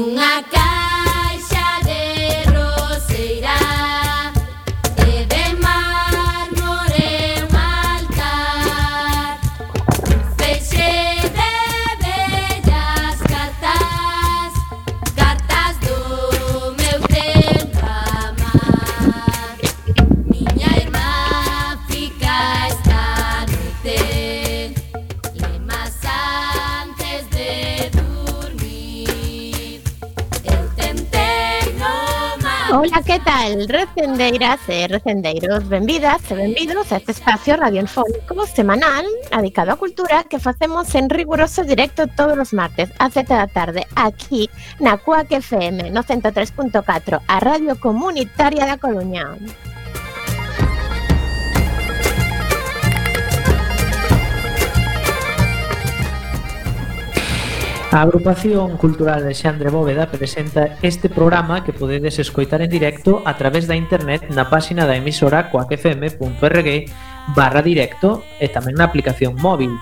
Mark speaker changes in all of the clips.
Speaker 1: bunga recendeiras e eh, recendeiros, benvidas e benvidos a este espacio radiofónico semanal dedicado a cultura que facemos en riguroso directo todos os martes a 7 da tarde aquí na CUAC FM no 103.4 a Radio Comunitaria da Coruña.
Speaker 2: A agrupación cultural de Xandre Bóveda presenta este programa que podedes escoitar en directo a través da internet na páxina da emisora coacfm.rg barra directo e tamén na aplicación móvil.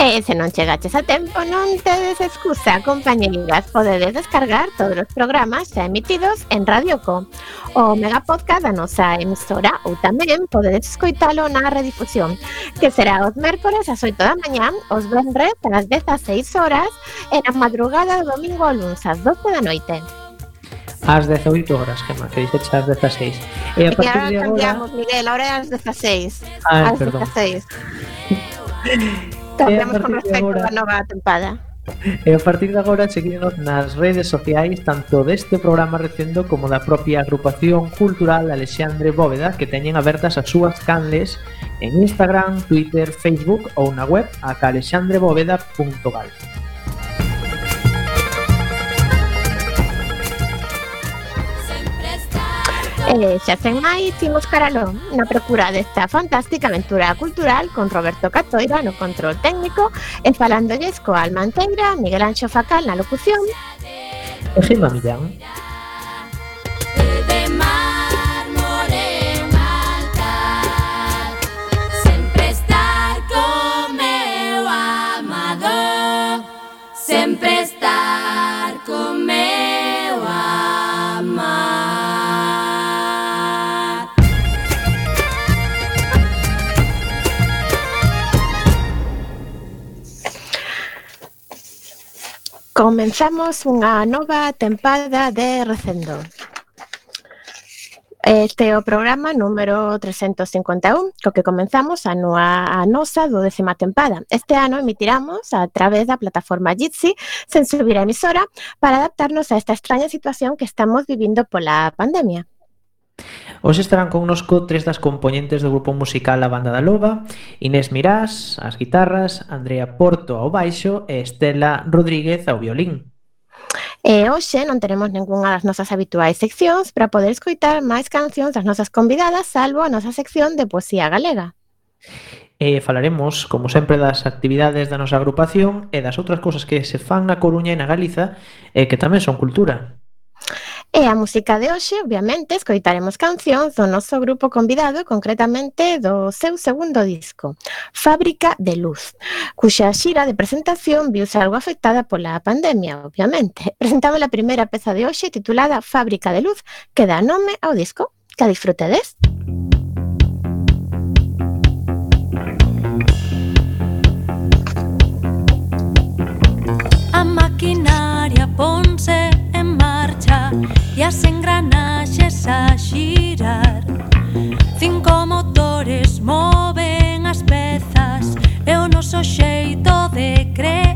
Speaker 1: E se non chegaches a tempo, non tedes excusa, compañeiras. Podedes descargar todos os programas xa emitidos en Radio Co, o mega podcast da nosa emisora, ou tamén podedes escoitalo na redifusión, que será os mércores ás 8 da mañá, os vendres ás 16 horas, e na madrugada do domingo ao lunes ás 12 da noite
Speaker 2: ás 18 horas, Gemma, que dixeche ás 16.
Speaker 1: E a partir de agora... cambiamos, Miguel, ahora é ás 16.
Speaker 2: Ah,
Speaker 1: ás
Speaker 2: perdón.
Speaker 1: 16. Tardemos eh, con respecto agora, a nova tempada.
Speaker 2: E eh, a partir de agora seguimos nas redes sociais tanto deste programa recendo como da propia agrupación cultural Alexandre Bóveda que teñen abertas as súas canles en Instagram, Twitter, Facebook ou na web a
Speaker 1: alexandrebóveda.gal. eh, máis, imos Caralón na procura desta fantástica aventura cultural con Roberto Catoira no control técnico e falándolles coa Almanteira, Miguel Anxo Facal na locución.
Speaker 2: E Gema Millán
Speaker 1: Comenzamos unha nova tempada de Recendo. Este é o programa número 351, co que comenzamos a, noa a nosa dodécima tempada. Este ano emitiramos a través da plataforma Jitsi, sen subir a emisora, para adaptarnos a esta extraña situación que estamos vivindo pola pandemia.
Speaker 2: Hoxe estarán connosco tres das componentes do grupo musical A Banda da Loba, Inés Mirás, as guitarras, Andrea Porto ao baixo e Estela Rodríguez ao violín.
Speaker 1: E hoxe non teremos ningunha das nosas habituais seccións para poder escoitar máis cancións das nosas convidadas, salvo a nosa sección de poesía galega.
Speaker 2: E falaremos, como sempre, das actividades da nosa agrupación e das outras cousas que se fan na Coruña e na Galiza e que tamén son cultura.
Speaker 1: E a música de hoxe, obviamente, escoitaremos cancións do noso grupo convidado, concretamente do seu segundo disco, Fábrica de Luz, cuxa xira de presentación viuse algo afectada pola pandemia, obviamente. Presentamos a primeira peza de hoxe titulada Fábrica de Luz, que dá nome ao disco. Que disfrutedes.
Speaker 3: e as engranaxes a xirar. Cinco motores moven as pezas e o noso xeito de crer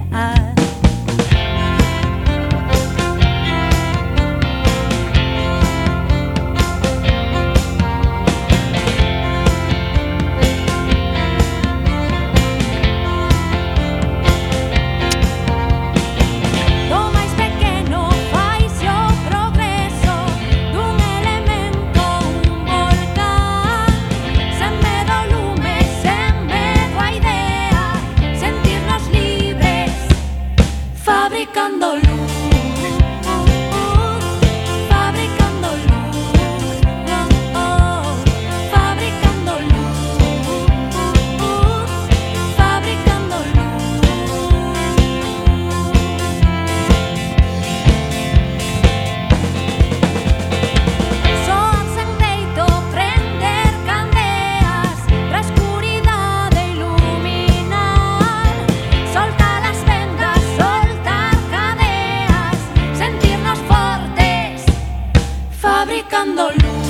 Speaker 3: fabricando luz.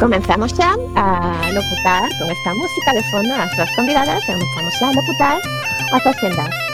Speaker 1: Comenzamos xa a locutar con esta música de fondo as súas convidadas, comenzamos xa a locutar as haciendas.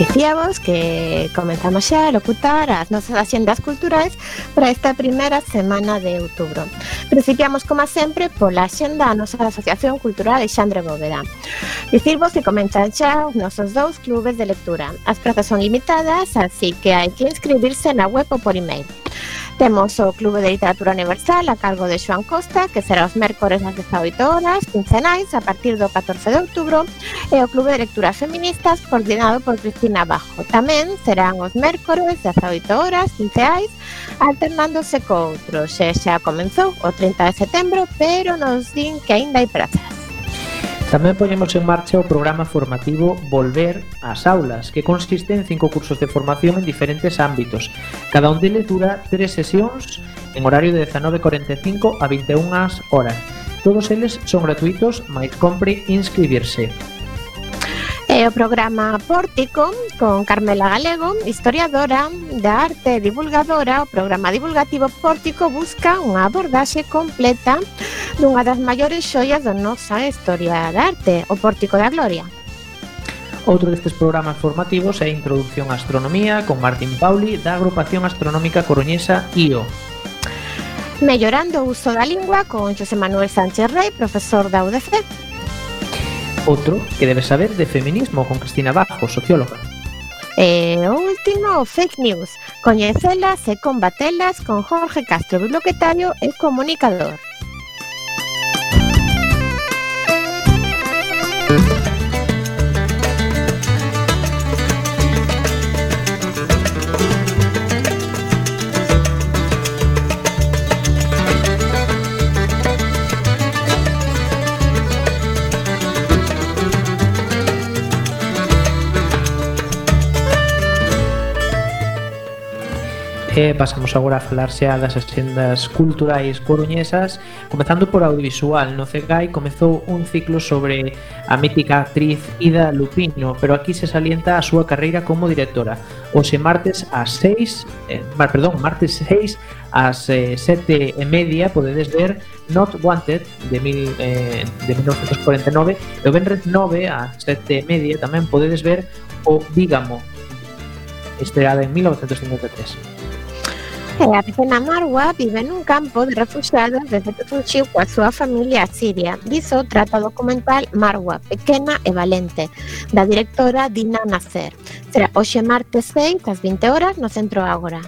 Speaker 1: Dicíamos que comenzamos xa a locutar as nosas axendas culturais para esta primeira semana de outubro. Principiamos, como sempre, pola axenda a nosa Asociación Cultural Alexandre Bóveda. Dicirvos que comenzan xa os nosos dous clubes de lectura. As prazas son limitadas, así que hai que inscribirse na web ou por e-mail. Temos o Clube de Literatura Universal a cargo de Xoan Costa, que será os mércores ás 18 horas, quincenais, a partir do 14 de outubro, e o Clube de Lecturas Feministas, coordinado por Cristina Bajo. Tamén serán os mércores 18 horas, quinceais, alternándose co outros. Xe xa comenzou o 30 de setembro, pero nos din que aínda hai prazas.
Speaker 2: Tamén poñemos en marcha o programa formativo Volver ás aulas, que consiste en cinco cursos de formación en diferentes ámbitos. Cada un deles dura tres sesións en horario de 19.45 a 21 horas. Todos eles son gratuitos, máis compre inscribirse.
Speaker 1: É o programa Pórtico con Carmela Galego, historiadora da arte e divulgadora. O programa divulgativo Pórtico busca unha abordaxe completa dunha das maiores xoias da nosa historia da arte, o Pórtico da Gloria.
Speaker 2: Outro destes programas formativos é a Introducción á Astronomía con Martín Pauli da Agrupación Astronómica Coruñesa IO.
Speaker 1: Mellorando o uso da lingua con José Manuel Sánchez Rey, profesor da UDC.
Speaker 2: Outro que debes saber de feminismo con Cristina Bajo, socióloga.
Speaker 1: E o último, fake news. Coñecelas e combatelas con Jorge Castro, bloquetario e comunicador.
Speaker 2: E pasamos agora a falar xa das axendas culturais coruñesas Comezando por audiovisual, no CEGAI comezou un ciclo sobre a mítica actriz Ida Lupino Pero aquí se salienta a súa carreira como directora. Ose martes ás 6, eh, perdón, martes 6 ás eh, 7 e media podedes ver Not Wanted de, mil, eh, de 1949 E o Benres 9 ás 7 e media tamén podedes ver o Dígamo estreada en 1953
Speaker 1: Andrea vive na vive nun campo de refugiados desde que fuxiu coa súa familia a Siria. Diso trata o documental Marwa, pequena e valente, da directora Dina Nasser. Será hoxe martes 6 ás 20 horas no Centro Ágora.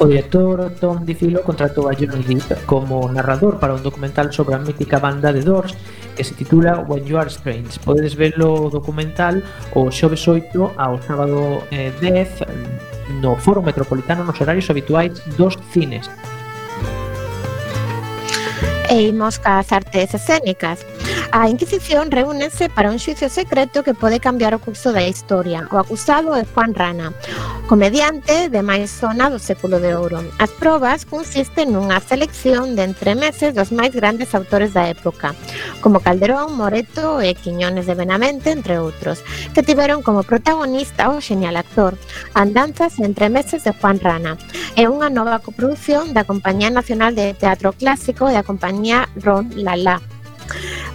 Speaker 2: O director Tom Difilo contratou a Johnny Depp como narrador para un documental sobre a mítica banda de Doors que se titula When You Are Strange. Podedes verlo o documental o xoves 8 ao sábado eh, 10 no Foro Metropolitano nos horarios habituais dos cines.
Speaker 1: E imos cas artes escénicas, A Inquisición reúnese para un xuicio secreto que pode cambiar o curso da historia. O acusado é Juan Rana, comediante de máis zona do século de ouro. As probas consisten nunha selección de entre meses dos máis grandes autores da época, como Calderón, Moreto e Quiñones de Benavente, entre outros, que tiveron como protagonista o genial actor Andanzas entre meses de Juan Rana. É unha nova coproducción da Compañía Nacional de Teatro Clásico e da Compañía Ron Lala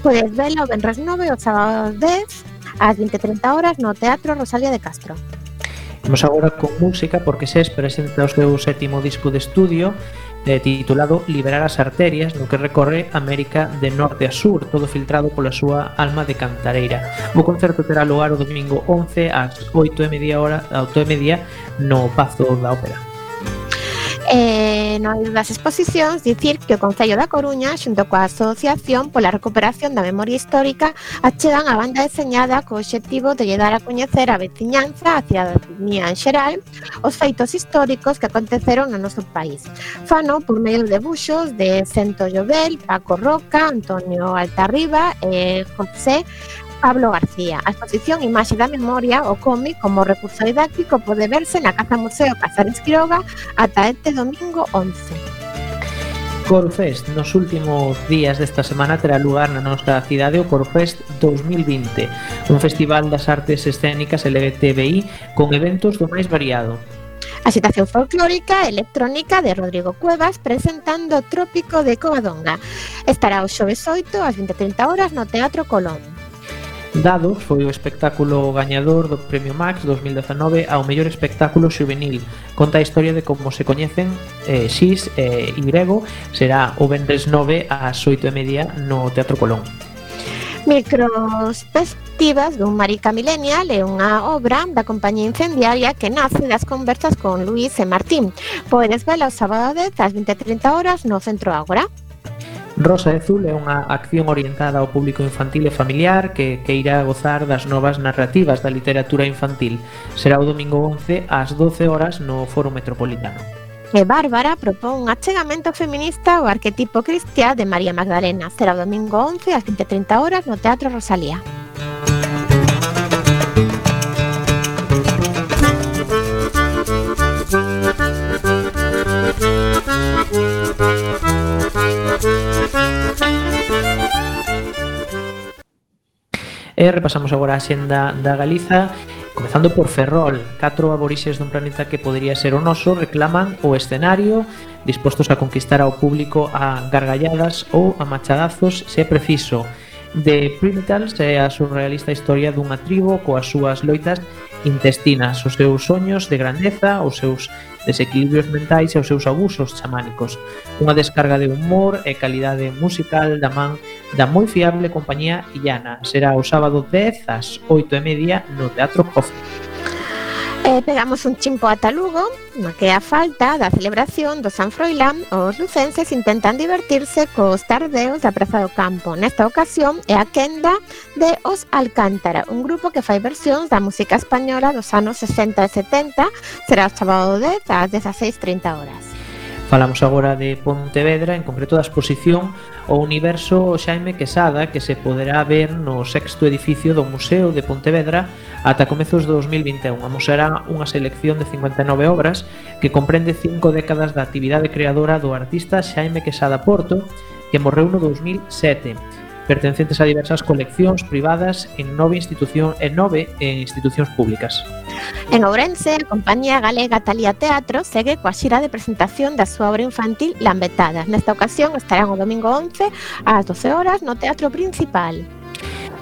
Speaker 1: Podes velo Benres 9 o sábado 10 ás 20.30 horas no Teatro Rosalía de Castro.
Speaker 2: Vamos agora con música porque SES presenta o seu sétimo disco de estudio eh, titulado Liberar as arterias, no que recorre América de norte a sur, todo filtrado pola súa alma de cantareira. O concerto terá lugar o domingo 11 ás 8 e media hora, 8 e media no Pazo da Ópera.
Speaker 1: Eh, e nois das exposicións dicir que o Concello da Coruña xunto coa Asociación pola Recuperación da Memoria Histórica achegan a banda deseñada co obxectivo de lle dar a coñecer a veciñanza a cidadanía en xeral os feitos históricos que aconteceron no noso país. Fano por medio de buxos de Sento Llobel, Paco Roca, Antonio Altarriba e José Pablo García. A exposición Imaxe da Memoria, o cómic como recurso didáctico, pode verse na Casa Museo Casares Quiroga ata este domingo 11.
Speaker 2: Corfest nos últimos días desta semana terá lugar na nosa cidade o Corfest 2020, un festival das artes escénicas LGTBI con eventos do máis variado.
Speaker 1: A xitación folclórica e electrónica de Rodrigo Cuevas presentando Trópico de Covadonga. Estará o xoves 8 ás 20:30 horas no Teatro Colón.
Speaker 2: Dados foi o espectáculo gañador do Premio Max 2019 ao mellor espectáculo juvenil. Conta a historia de como se coñecen eh, Xis e eh, Grego. Será o vendres 9 ás 8 e media no Teatro Colón.
Speaker 1: Microspectivas dun Marica Millennial é unha obra da compañía incendiaria que nace das conversas con Luis e Martín. Podes vela o sábado 10 ás 20.30 horas no Centro Ágora.
Speaker 2: Rosa de Zul é unha acción orientada ao público infantil e familiar que, que irá gozar das novas narrativas da literatura infantil. Será o domingo 11 ás 12 horas no Foro Metropolitano.
Speaker 1: E Bárbara propón un achegamento feminista ao arquetipo cristiá de María Magdalena. Será o domingo 11 ás 20.30 horas no Teatro Rosalía.
Speaker 2: E repasamos agora a xenda da Galiza Comezando por Ferrol, catro aborixes dun planeta que podría ser o noso reclaman o escenario, dispostos a conquistar ao público a gargalladas ou a machadazos se é preciso. De Primitals é a surrealista historia dunha tribo coas súas loitas intestinas, os seus soños de grandeza, os seus desequilibrios mentais e os seus abusos chamánicos. Unha descarga de humor e calidade musical da man da moi fiable compañía Illana. Será o sábado 10 ás 8 e media no Teatro Coffee.
Speaker 1: E pegamos un chimpo ata Lugo, na que a falta da celebración do San Froilán, os lucenses intentan divertirse cos tardeos da Praza do Campo. Nesta ocasión é a quenda de Os Alcántara, un grupo que fai versións da música española dos anos 60 e 70, será o sábado 10 ás 16.30 horas.
Speaker 2: Falamos agora de Pontevedra, en concreto da exposición O Universo Xaime Quesada, que se poderá ver no sexto edificio do Museo de Pontevedra ata comezos de 2021. Amosará unha selección de 59 obras que comprende cinco décadas da actividade creadora do artista Xaime Quesada Porto, que morreu no 2007 pertencentes a diversas coleccións privadas en nove institución e nove en institucións públicas.
Speaker 1: En Ourense, a compañía galega Talía Teatro segue coa xira de presentación da súa obra infantil Lambetada. Nesta ocasión estarán o domingo 11 ás 12 horas no Teatro Principal.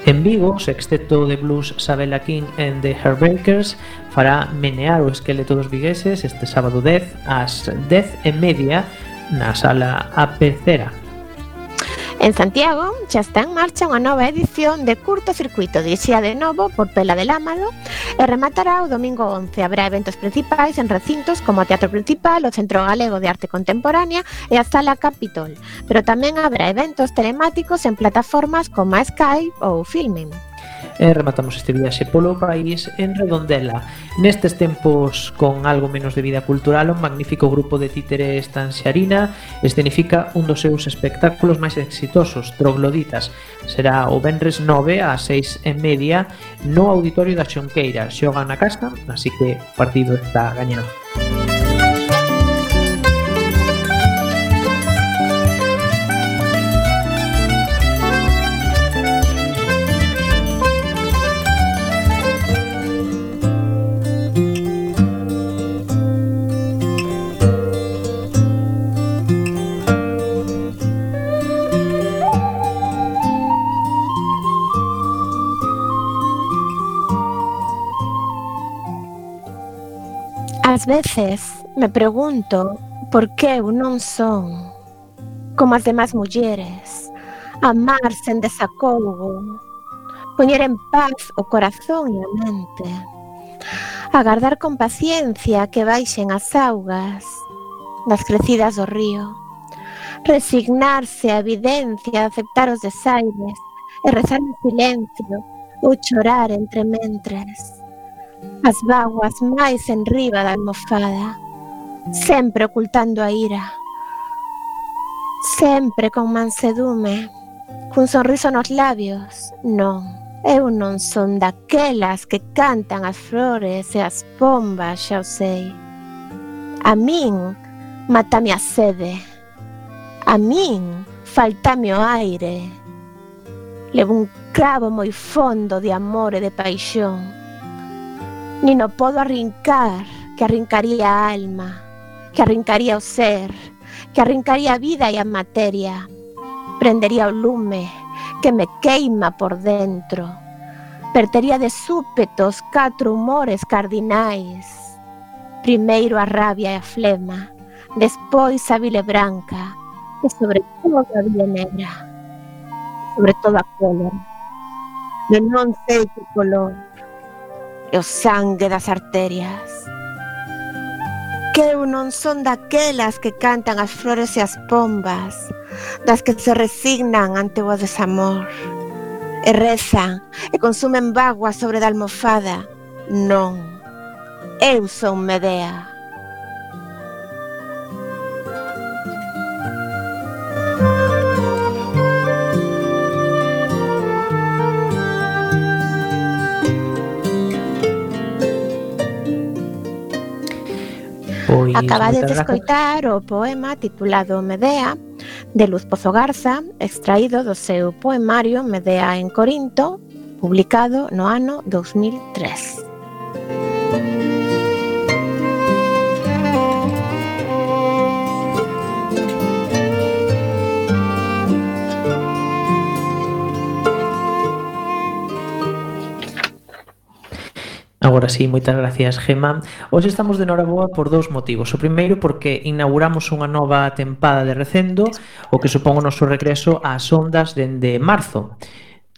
Speaker 2: En Vigo, o sexteto de blues Sabela King and the Heartbreakers fará menear o esqueleto dos vigueses este sábado 10 ás 10 e media na sala Apecera.
Speaker 1: En Santiago xa está en marcha unha nova edición de curto circuito dirixida de novo por Pela del Ámalo e rematará o domingo 11. Habrá eventos principais en recintos como o Teatro Principal, o Centro Galego de Arte Contemporánea e a Sala Capitol, pero tamén habrá eventos telemáticos en plataformas como Skype ou Filmin.
Speaker 2: E rematamos este viaxe polo país en Redondela. Nestes tempos con algo menos de vida cultural, un magnífico grupo de títeres tanxarina escenifica un dos seus espectáculos máis exitosos, Trogloditas. Será o Benres 9 a 6 e media no Auditorio da Xonqueira. Xogan a casa, así que partido está gañado.
Speaker 1: Ás veces me pregunto por que eu non son como as demás mulleres, amar sen desacougo, poñer en paz o corazón e a mente, agardar con paciencia que baixen as augas das crecidas do río, resignarse a evidencia, aceptar os desaires e rezar en silencio ou chorar entre mentres. As vaguas máis enriba da almofada, sempre ocultando a ira, sempre con mansedume, cun sorriso nos labios, non. Eu non son daquelas que cantan as flores e as pombas, xa o sei. A min matame a sede. A min faltame o aire. Levo un clavo moi fondo de amor e de paixón nin o podo arrincar, que arrincaría a alma, que arrincaría o ser, que arrincaría a vida e a materia, prendería o lume que me queima por dentro, pertería de súpeto os catro humores cardinais, primeiro a rabia e a flema, despois a vile branca, e sobre todo a vile negra, sobre todo a cólera, de non sei que color, e o sangue das arterias. Que eu non son daquelas que cantan as flores e as pombas, das que se resignan ante o desamor, e rezan e consumen bagua sobre da almofada. Non, eu son Medea.
Speaker 2: Pois,
Speaker 1: Acabades de escoitar o poema titulado Medea de Luz Pozo Garza, extraído do seu poemario Medea en Corinto, publicado no ano 2003.
Speaker 2: Agora sí, moitas gracias, Gema. Hoxe estamos de Noraboa por dous motivos. O primeiro porque inauguramos unha nova tempada de recendo, o que supón o noso regreso ás ondas dende marzo.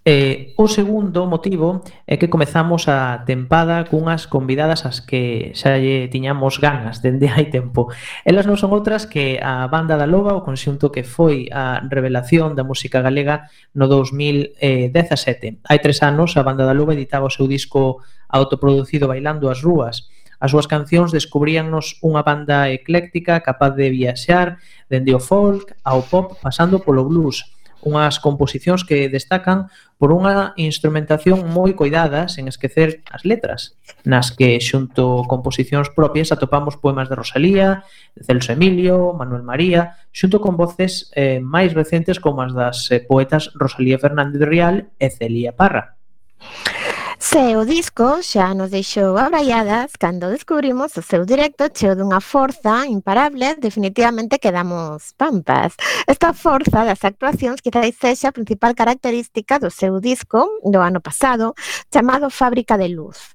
Speaker 2: Eh, o segundo motivo é que comezamos a tempada cunhas convidadas as que xa lle tiñamos ganas dende hai tempo. Elas non son outras que a Banda da Loba, o conxunto que foi a revelación da música galega no 2017. Eh, hai tres anos a Banda da Loba editaba o seu disco autoproducido Bailando as Rúas, As súas cancións descubríannos unha banda ecléctica capaz de viaxar dende o folk ao pop pasando polo blues, unhas composicións que destacan por unha instrumentación moi coidada sen esquecer as letras, nas que xunto composicións propias atopamos poemas de Rosalía, de Celso Emilio, Manuel María, xunto con voces eh, máis recentes como as das eh, poetas Rosalía Fernández de Rial e Celia Parra.
Speaker 1: Se o disco xa nos deixou abraiadas cando descubrimos o seu directo cheo dunha forza imparable, definitivamente quedamos pampas. Esta forza das actuacións quizáis sexa a principal característica do seu disco do ano pasado, chamado Fábrica de Luz.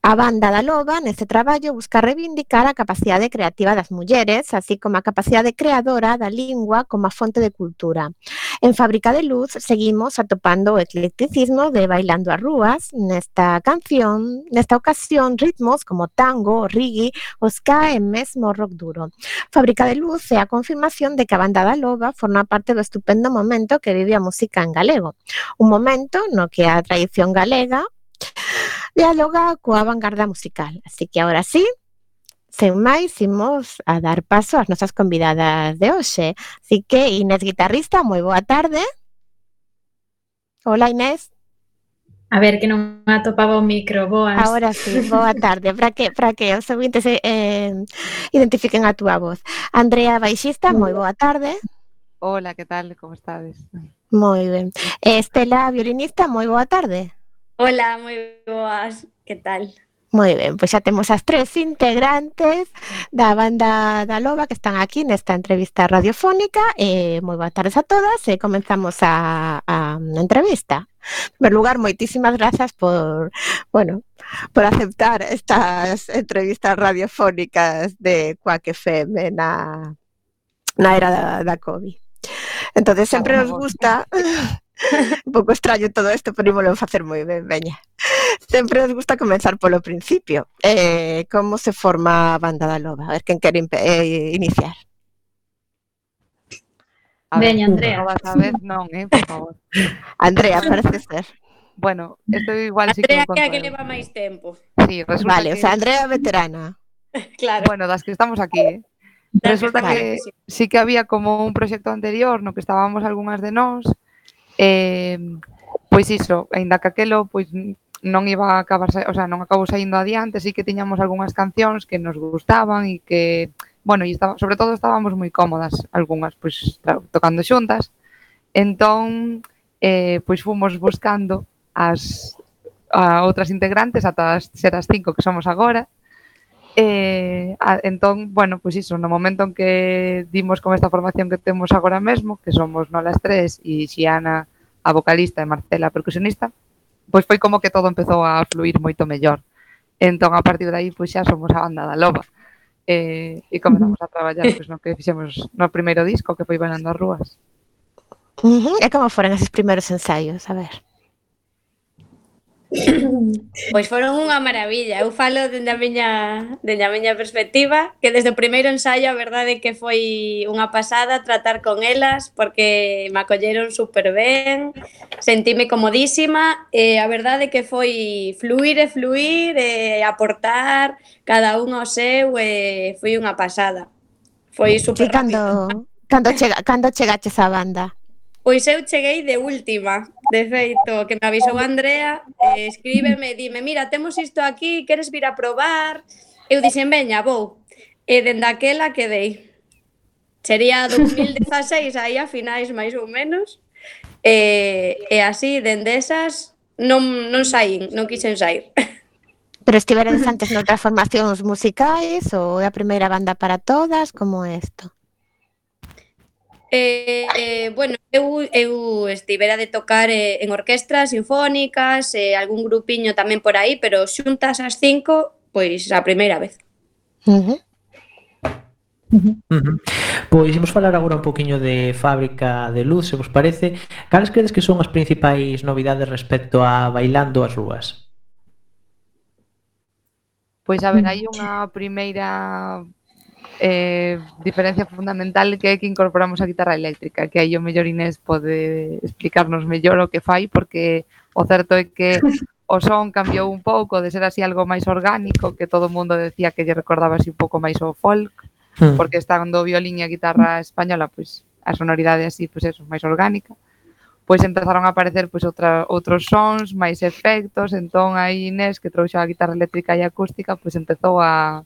Speaker 1: A banda da Loba, neste traballo, busca reivindicar a capacidade creativa das mulleres, así como a capacidade creadora da lingua como a fonte de cultura. En Fábrica de Luz seguimos atopando o eclecticismo de Bailando as Rúas, nesta canción, nesta ocasión ritmos como tango, o reggae, o ska e mesmo rock duro. Fábrica de Luz é a confirmación de que a banda da Loba forma parte do estupendo momento que vive a música en galego. Un momento no que a tradición galega dialoga coa vanguarda musical. Así que ahora sí, sen máis, imos a dar paso ás nosas convidadas de hoxe. Así que, Inés Guitarrista, moi boa tarde. Hola, Inés.
Speaker 4: A ver, que non me atopaba o micro, boas.
Speaker 1: Ahora sí, boa tarde, para que, para que os ouvintes eh, identifiquen a túa voz. Andrea Baixista, moi boa tarde.
Speaker 5: Hola, que tal, como estades?
Speaker 1: Moi ben. Estela Violinista, moi boa tarde.
Speaker 6: Hola, moi boas, que tal?
Speaker 1: Moi ben, pois xa temos as tres integrantes da banda da Loba que están aquí nesta entrevista radiofónica eh, e moi boas tardes a todas e comenzamos a, a entrevista. En primer lugar, moitísimas grazas por, bueno, por aceptar estas entrevistas radiofónicas de Quack FM na, na era da, da COVID. Entonces sempre nos gusta un pouco extraño todo isto, pero ímolo facer moi ben, veña. Sempre nos gusta comenzar polo principio. Eh, como se forma a banda da loba? A ver, quen quere eh, iniciar?
Speaker 5: A
Speaker 4: Veña, Andrea.
Speaker 5: Cada vez non, eh, por favor.
Speaker 1: Andrea, parece ser.
Speaker 5: Bueno, esto igual sí
Speaker 6: Andrea,
Speaker 5: si
Speaker 6: que Andrea que, leva máis tempo.
Speaker 5: Sí, resulta
Speaker 1: vale,
Speaker 5: que...
Speaker 1: o sea, Andrea veterana.
Speaker 6: claro.
Speaker 5: Bueno, das que estamos aquí, eh. Resulta que
Speaker 6: sí.
Speaker 5: sí que había como un proxecto anterior no que estábamos algunhas de nós, Eh, pois iso, aínda que aquelo pois non iba a acabar, o sea, non acabou saindo adiante, sí que tiñamos algunhas cancións que nos gustaban e que, bueno, e estaba, sobre todo estábamos moi cómodas algunhas, pois tocando xuntas. Entón, eh, pois fomos buscando as a outras integrantes ata as, ser as cinco que somos agora Eh, a, entón, bueno, pois iso, no momento en que dimos con esta formación que temos agora mesmo, que somos nolas tres e Xiana a vocalista e Marcela a percusionista, pois foi como que todo empezou a fluir moito mellor. Entón, a partir de aí, pois xa somos a banda da loba. Eh, e, e comenzamos a traballar pois, no que fixemos no primeiro disco, que foi Bailando as Rúas.
Speaker 1: Uh. E como foron esos primeiros ensaios? A ver.
Speaker 6: Pois foron unha maravilla. Eu falo dende a miña, dende a miña perspectiva, que desde o primeiro ensaio a verdade que foi unha pasada tratar con elas, porque me acolleron super ben, sentime comodísima, e a verdade que foi fluir e fluir, e aportar cada un ao seu, e foi unha pasada. Foi super cando, rápido.
Speaker 1: cando, chega, cando chegaches á banda?
Speaker 6: Pois eu cheguei de última, de feito, que me avisou Andrea, eh, escríbeme dime, mira, temos isto aquí, queres vir a probar? Eu dixen, veña, vou. E dende aquela quedei. Sería 2016, aí a finais máis ou menos. E, e así, dende esas, non, non saín, non quixen sair.
Speaker 1: Pero estiveres antes noutras formacións musicais ou é a primeira banda para todas? Como é isto?
Speaker 6: Eh, eh, bueno, eu, eu estivera de tocar eh, en orquestras sinfónicas, eh, algún grupiño tamén por aí, pero xuntas as cinco, pois a primeira vez.
Speaker 1: Uh
Speaker 2: -huh. Uh -huh. Pois imos falar agora un poquinho de Fábrica de Luz, se vos parece. Cales credes que son as principais novidades respecto a Bailando as Rúas?
Speaker 5: Pois a ver, mm. hai unha primeira eh, diferencia fundamental que é que incorporamos a guitarra eléctrica, que aí o mellor Inés pode explicarnos mellor o que fai, porque o certo é que o son cambiou un pouco de ser así algo máis orgánico, que todo o mundo decía que lle recordaba así un pouco máis o folk,
Speaker 2: hmm.
Speaker 5: porque estando violín e a guitarra española, pois a sonoridade así, pois eso, máis orgánica. Pois empezaron a aparecer pois outra, outros sons, máis efectos, entón aí Inés que trouxo a guitarra eléctrica e acústica, pois empezou a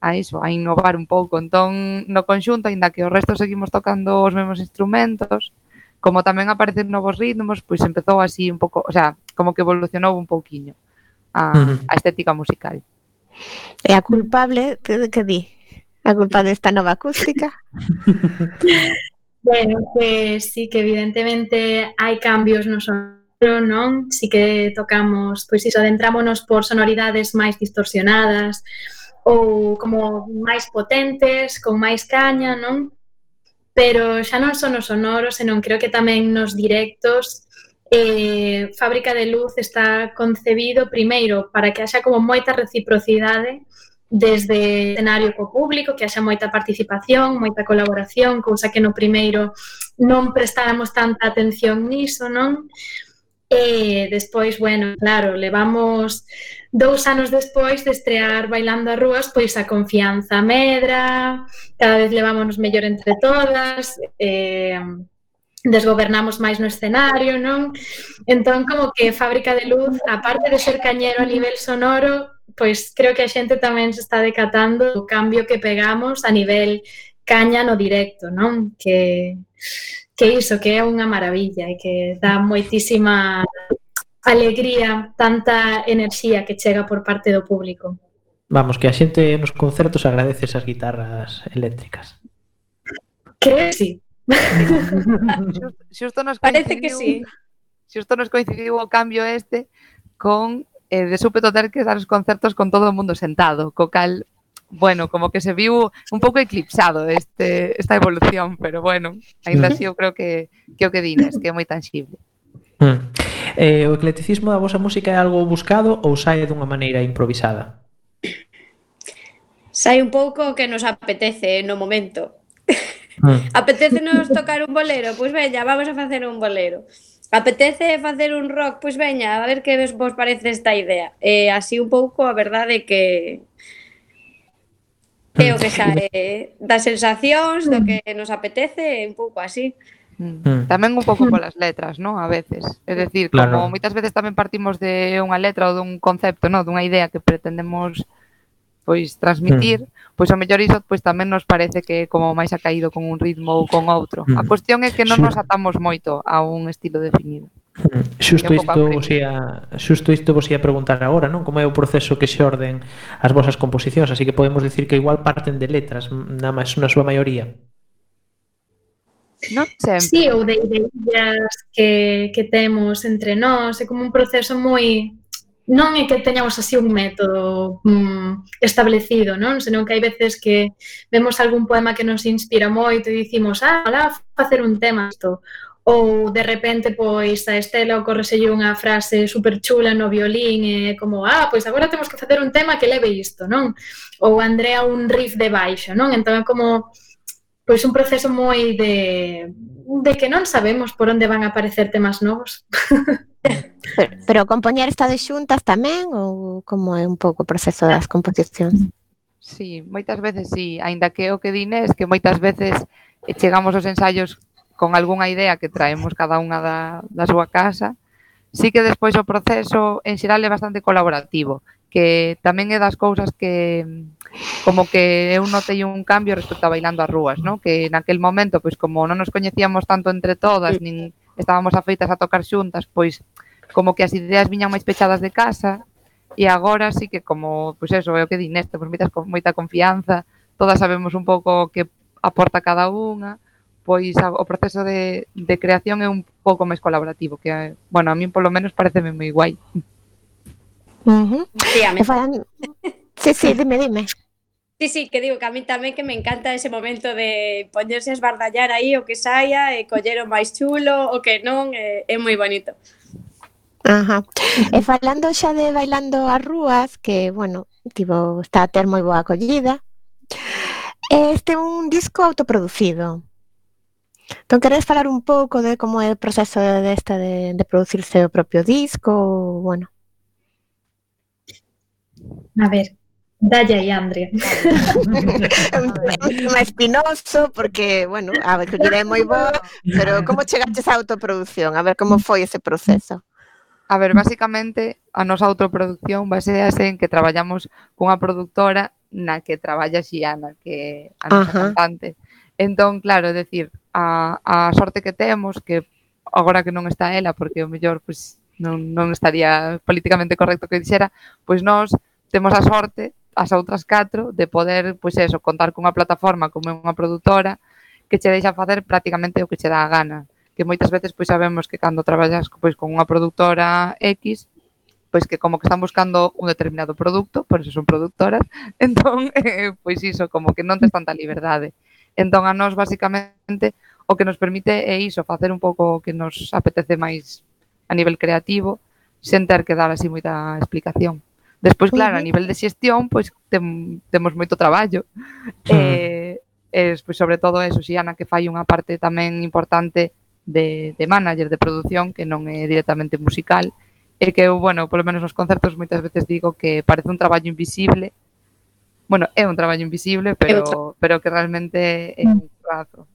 Speaker 5: a iso, a innovar un pouco. Entón, no conxunto, aínda que o resto seguimos tocando os mesmos instrumentos, como tamén aparecen novos ritmos, pois empezou así un pouco, o sea, como que evolucionou un pouquiño a, a estética musical.
Speaker 1: E a culpable, que, que di? A culpa desta nova acústica?
Speaker 4: bueno, que sí que evidentemente hai cambios no sonoro, non? Si sí que tocamos, pois iso, adentrámonos por sonoridades máis distorsionadas, ou como máis potentes, con máis caña, non? Pero xa non son os sonoros, senón creo que tamén nos directos eh, Fábrica de Luz está concebido primeiro para que haxa como moita reciprocidade desde o escenario co público, que haxa moita participación, moita colaboración, cousa que no primeiro non prestáramos tanta atención niso, non? E despois, bueno, claro, levamos dous anos despois de estrear Bailando a Rúas, pois a confianza medra, cada vez levámonos mellor entre todas, eh, desgobernamos máis no escenario, non? Entón, como que Fábrica de Luz, aparte de ser cañero a nivel sonoro, pois creo que a xente tamén se está decatando o cambio que pegamos a nivel caña no directo, non? Que que iso que é unha maravilla e que dá moitísima alegría, tanta enerxía que chega por parte do público.
Speaker 2: Vamos, que a xente nos concertos agradece esas guitarras eléctricas.
Speaker 4: Que sí.
Speaker 5: xusto, xusto nos
Speaker 6: Parece que sí.
Speaker 5: Xusto nos coincidiu o cambio este con eh, de súpeto ter que dar os concertos con todo o mundo sentado, co cal bueno, como que se viu un pouco eclipsado este, esta evolución, pero bueno, ainda así eu creo que, que o que dines, que é moi tangible.
Speaker 2: Mm. Eh, o eclecticismo da vosa música é algo buscado ou sae dunha maneira improvisada?
Speaker 6: Sai un pouco o que nos apetece no momento.
Speaker 2: Mm.
Speaker 6: Apetecenos tocar un bolero, pois veña, vamos a facer un bolero. Apetece facer un rock, pois veña, a ver que vos parece esta idea. Eh, así un pouco a verdade que é o que sae das sensacións, do que nos apetece, un pouco así.
Speaker 5: Mm. Tamén un pouco mm. polas letras, non? A veces. É dicir,
Speaker 2: claro.
Speaker 5: como moitas veces tamén partimos de unha letra ou dun concepto, non? Dunha idea que pretendemos pois transmitir, mm. pois ao mellor iso pois tamén nos parece que como máis ha caído con un ritmo ou con outro.
Speaker 2: Mm.
Speaker 5: A cuestión é que non nos atamos moito a un estilo definido.
Speaker 2: Xusto isto vos ia, xusto isto vos ia preguntar agora, non? Como é o proceso que se orden as vosas composicións, así que podemos dicir que igual parten de letras na, máis, na súa maioría.
Speaker 5: Non sempre.
Speaker 4: Sí, ou de ideas que, que temos entre nós, é como un proceso moi non é que teñamos así un método mm, establecido, non? Senón que hai veces que vemos algún poema que nos inspira moito e dicimos, ah, alá, facer un tema isto ou de repente pois a Estela ocorreselle unha frase super chula no violín e como, ah, pois agora temos que facer un tema que leve isto, non? Ou Andrea un riff de baixo, non? Entón é como pois un proceso moi de de que non sabemos por onde van a aparecer temas novos.
Speaker 1: pero, pero compoñer está de xuntas tamén ou como é un pouco o proceso das composicións?
Speaker 5: Sí, moitas veces sí, aínda que o que dine es que moitas veces eh, chegamos aos ensaios con algunha idea que traemos cada unha da, da súa casa. Sí que despois o proceso en xeral é bastante colaborativo, que tamén é das cousas que como que eu notei un cambio respecto a bailando as rúas, ¿no? que naquel momento, pois como non nos coñecíamos tanto entre todas, nin estábamos afeitas a tocar xuntas, pois como que as ideas viñan máis pechadas de casa e agora sí que como, pois eso, é o que di Néstor, pois moitas, moita confianza, todas sabemos un pouco que aporta cada unha, pois a, o proceso de, de creación é un pouco máis colaborativo, que, bueno, a min polo menos pareceme moi guai.
Speaker 1: Uh -huh.
Speaker 6: Sí, a mí.
Speaker 1: Falan... sí, sí, dime, dime.
Speaker 6: Sí, sí, que digo que a mí tamén que me encanta ese momento de poñerse a esbardallar aí o que saia, e coller o máis chulo, o que non, é, é moi bonito.
Speaker 1: Ajá. E falando xa de bailando as rúas, que, bueno, tipo, está a ter moi boa acollida, este é un disco autoproducido. Entón, queres falar un pouco de como é o proceso desta de, de, producirse o propio disco, ou, bueno?
Speaker 4: A ver, dalle aí, Andrea.
Speaker 1: é espinoso, porque, bueno, a ver, que é moi boa, pero como chegaches á autoproducción? A ver, como foi ese proceso?
Speaker 5: A ver, basicamente, a nosa autoproducción basease en que traballamos cunha productora na que traballa Xiana, que a nosa
Speaker 1: Ajá.
Speaker 5: cantante. Entón, claro, decir, a, a sorte que temos que agora que non está ela, porque o mellor pois, non, non estaría políticamente correcto que dixera, pois nós temos a sorte as outras catro de poder, pois eso, contar cunha plataforma como é unha produtora que che deixa facer prácticamente o que che dá a gana. Que moitas veces pois sabemos que cando traballas pois con unha produtora X, pois que como que están buscando un determinado produto, por eso son productoras, entón, eh, pois iso, como que non te tanta liberdade. Entón a nós basicamente o que nos permite é iso, facer un pouco o que nos apetece máis a nivel creativo, sen ter que dar así moita explicación. Despois, claro, a nivel de xestión, pois tem, temos moito traballo. Mm. Eh, e pois, sobre todo eso, Xiana que fai unha parte tamén importante de, de manager de produción que non é directamente musical e que eu, bueno, polo menos nos concertos moitas veces digo que parece un traballo invisible bueno, é un traballo invisible, pero, tra pero que realmente é un trazo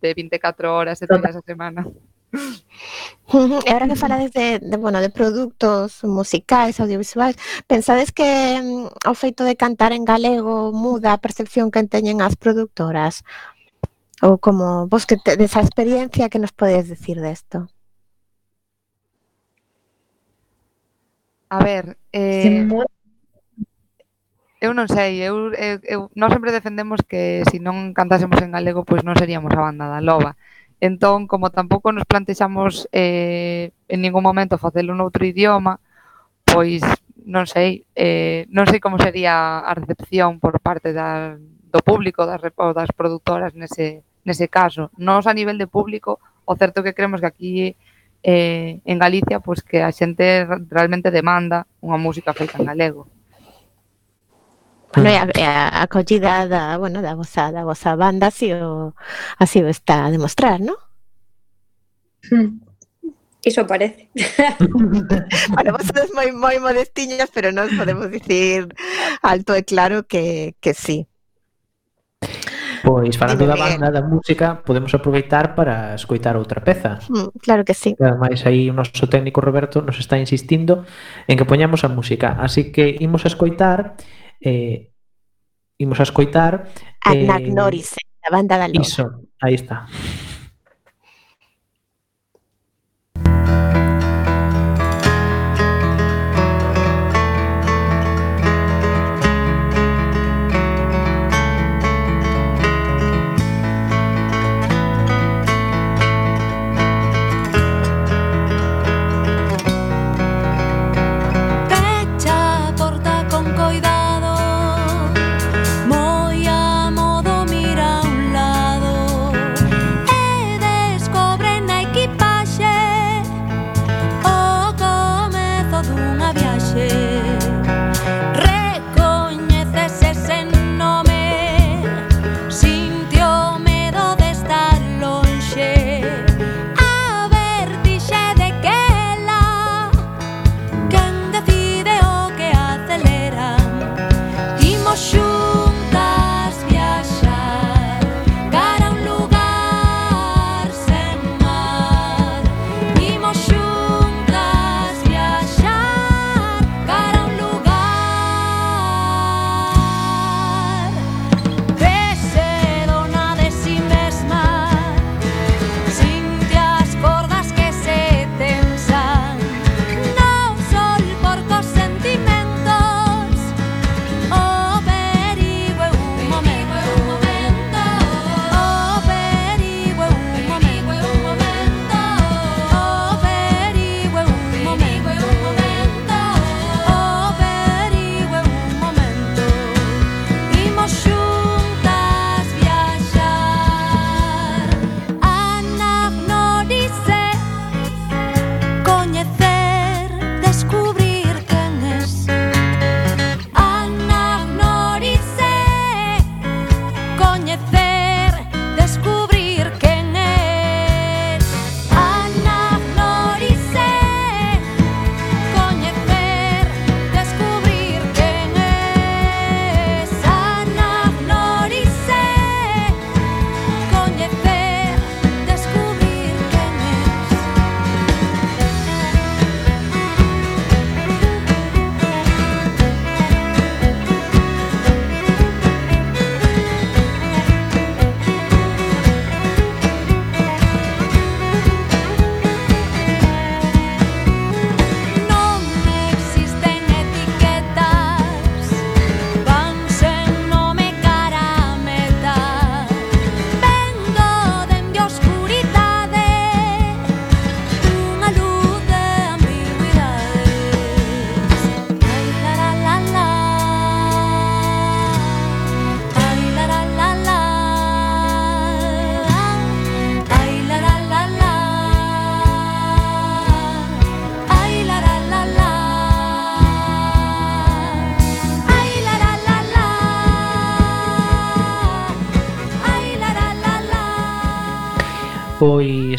Speaker 5: de 24 horas e días a semana.
Speaker 1: E ahora que falades de, de, bueno, de produtos musicais, audiovisuais, pensades que mm, o feito de cantar en galego muda a percepción que teñen as productoras? Ou como vos que tedes esa experiencia que nos podedes decir desto?
Speaker 5: De a ver, eh eu non sei, eu, eu, eu nós sempre defendemos que se si non cantásemos en galego, pois non seríamos a banda da loba. Entón, como tampouco nos plantexamos eh, en ningún momento facelo noutro idioma, pois non sei, eh, non sei como sería a recepción por parte da, do público, das, das produtoras nese, nese caso. Nós a nivel de público, o certo que creemos que aquí eh, en Galicia, pois que a xente realmente demanda unha música feita en galego.
Speaker 1: Bueno, mm. e a, e a acollida da, bueno, da vosa, da vosa banda así o, así o está a demostrar, ¿no? Mm.
Speaker 6: Iso parece.
Speaker 1: bueno, vos sodes moi, moi modestiñas, pero nos podemos dicir alto e claro que, que sí.
Speaker 3: Pois, falando da banda, da música, podemos aproveitar para escoitar outra peza.
Speaker 1: Mm, claro que sí.
Speaker 3: E ademais, aí o noso técnico Roberto nos está insistindo en que poñamos a música. Así que imos a escoitar eh, imos a escoitar...
Speaker 1: Anagnorise, eh, banda da Loba.
Speaker 3: Iso, aí está.